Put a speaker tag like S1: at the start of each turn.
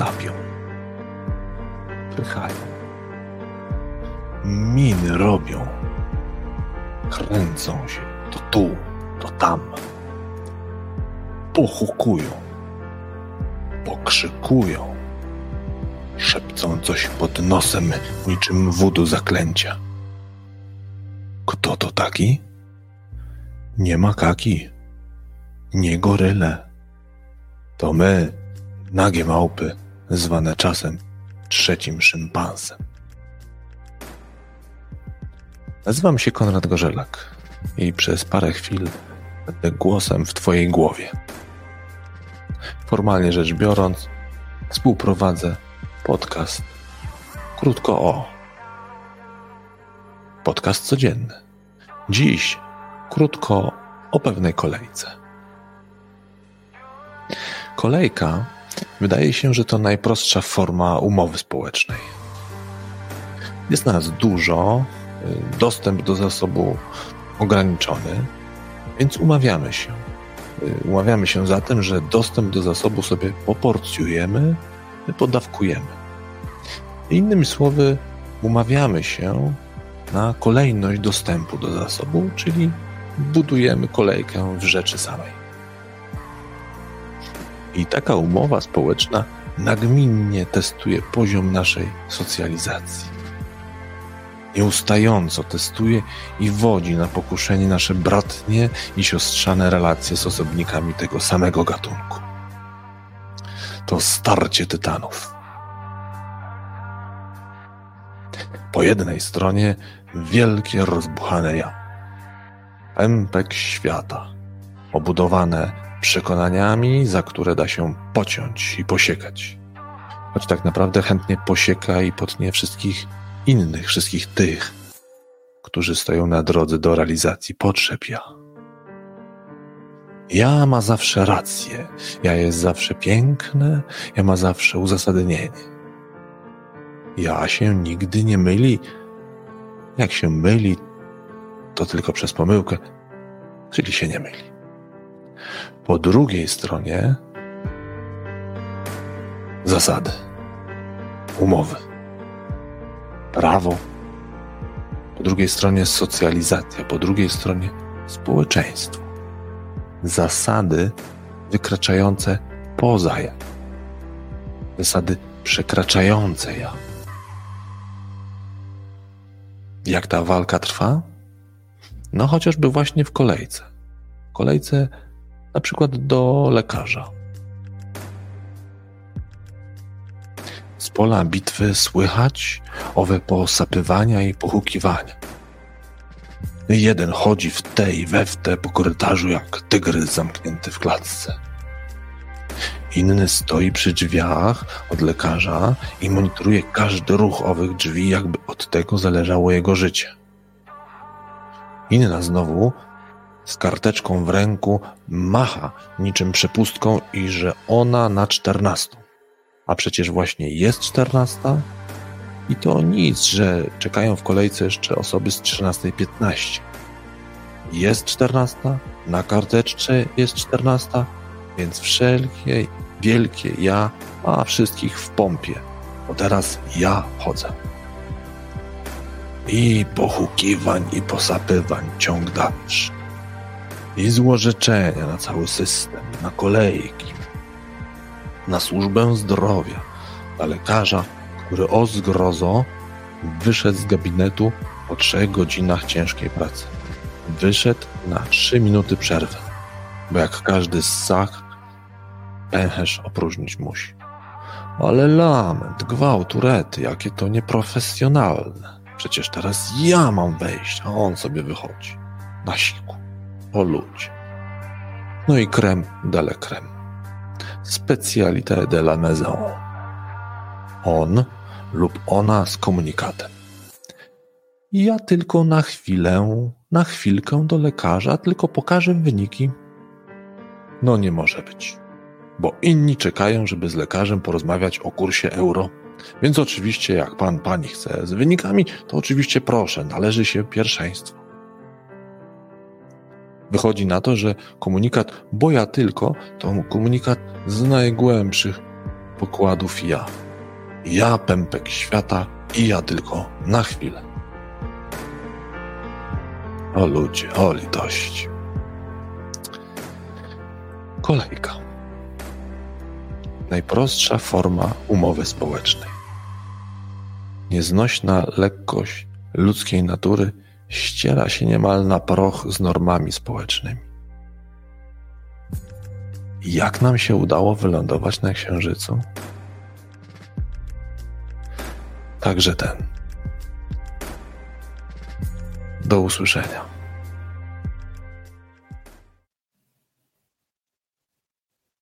S1: sapią, pychają, miny robią, kręcą się. To tu, to tam, pochukują, pokrzykują, szepcą coś pod nosem niczym wudu zaklęcia. Kto to taki? Nie makaki, nie goryle. To my, nagie małpy, zwane czasem trzecim szympansem. Nazywam się Konrad Gorzelak i przez parę chwil będę głosem w Twojej głowie. Formalnie rzecz biorąc, współprowadzę podcast Krótko o. Podcast codzienny. Dziś krótko o pewnej kolejce. Kolejka wydaje się, że to najprostsza forma umowy społecznej. Jest nas dużo, dostęp do zasobu ograniczony, więc umawiamy się. Umawiamy się zatem, że dostęp do zasobu sobie poporcjujemy, podawkujemy. Innymi słowy, umawiamy się na kolejność dostępu do zasobu, czyli budujemy kolejkę w rzeczy samej. I taka umowa społeczna nagminnie testuje poziom naszej socjalizacji. Nieustająco testuje i wodzi na pokuszenie nasze bratnie i siostrzane relacje z osobnikami tego samego gatunku. To starcie tytanów. Po jednej stronie wielkie rozbuchane ja. Pępek świata, obudowane przekonaniami, za które da się pociąć i posiekać. Choć tak naprawdę chętnie posieka i potnie wszystkich innych, wszystkich tych, którzy stoją na drodze do realizacji potrzeb ja. Ja ma zawsze rację, ja jest zawsze piękne, ja ma zawsze uzasadnienie. Ja się nigdy nie myli. Jak się myli, to tylko przez pomyłkę, czyli się nie myli. Po drugiej stronie zasady, umowy, prawo. Po drugiej stronie socjalizacja, po drugiej stronie społeczeństwo. Zasady wykraczające poza ja. Zasady przekraczające ja. Jak ta walka trwa? No chociażby właśnie w kolejce. W kolejce na przykład do lekarza. Z pola bitwy słychać owe posapywania i pochukiwania. Jeden chodzi w te i we w te po korytarzu jak tygrys zamknięty w klatce. Inny stoi przy drzwiach od lekarza i monitoruje każdy ruch owych drzwi, jakby od tego zależało jego życie. Inna znowu z karteczką w ręku macha niczym przepustką i że ona na czternastą. A przecież właśnie jest czternasta i to nic, że czekają w kolejce jeszcze osoby z 13.15. Jest czternasta, na karteczce jest czternasta, więc wszelkie wielkie ja ma wszystkich w pompie, bo teraz ja chodzę. I pochukiwań, i posapywań ciąg dalszy. I złorzeczenia na cały system, na kolejki, na służbę zdrowia, na lekarza, który o zgrozo wyszedł z gabinetu po trzech godzinach ciężkiej pracy. Wyszedł na trzy minuty przerwy, bo jak każdy ssach pęcherz opróżnić musi. Ale lament, gwałt, urety, jakie to nieprofesjonalne. Przecież teraz ja mam wejść, a on sobie wychodzi. Na siku, po ludzie. No i krem dele krem. Specalité de la maison. On lub ona z komunikatem. Ja tylko na chwilę, na chwilkę do lekarza, tylko pokażę wyniki. No nie może być bo inni czekają, żeby z lekarzem porozmawiać o kursie euro. Więc oczywiście, jak pan, pani chce z wynikami, to oczywiście proszę, należy się pierwszeństwo. Wychodzi na to, że komunikat, bo ja tylko, to komunikat z najgłębszych pokładów ja. Ja pępek świata i ja tylko na chwilę. O ludzie, o litości. Kolejka. Najprostsza forma umowy społecznej. Nieznośna lekkość ludzkiej natury ściera się niemal na proch z normami społecznymi. Jak nam się udało wylądować na Księżycu? Także ten. Do usłyszenia.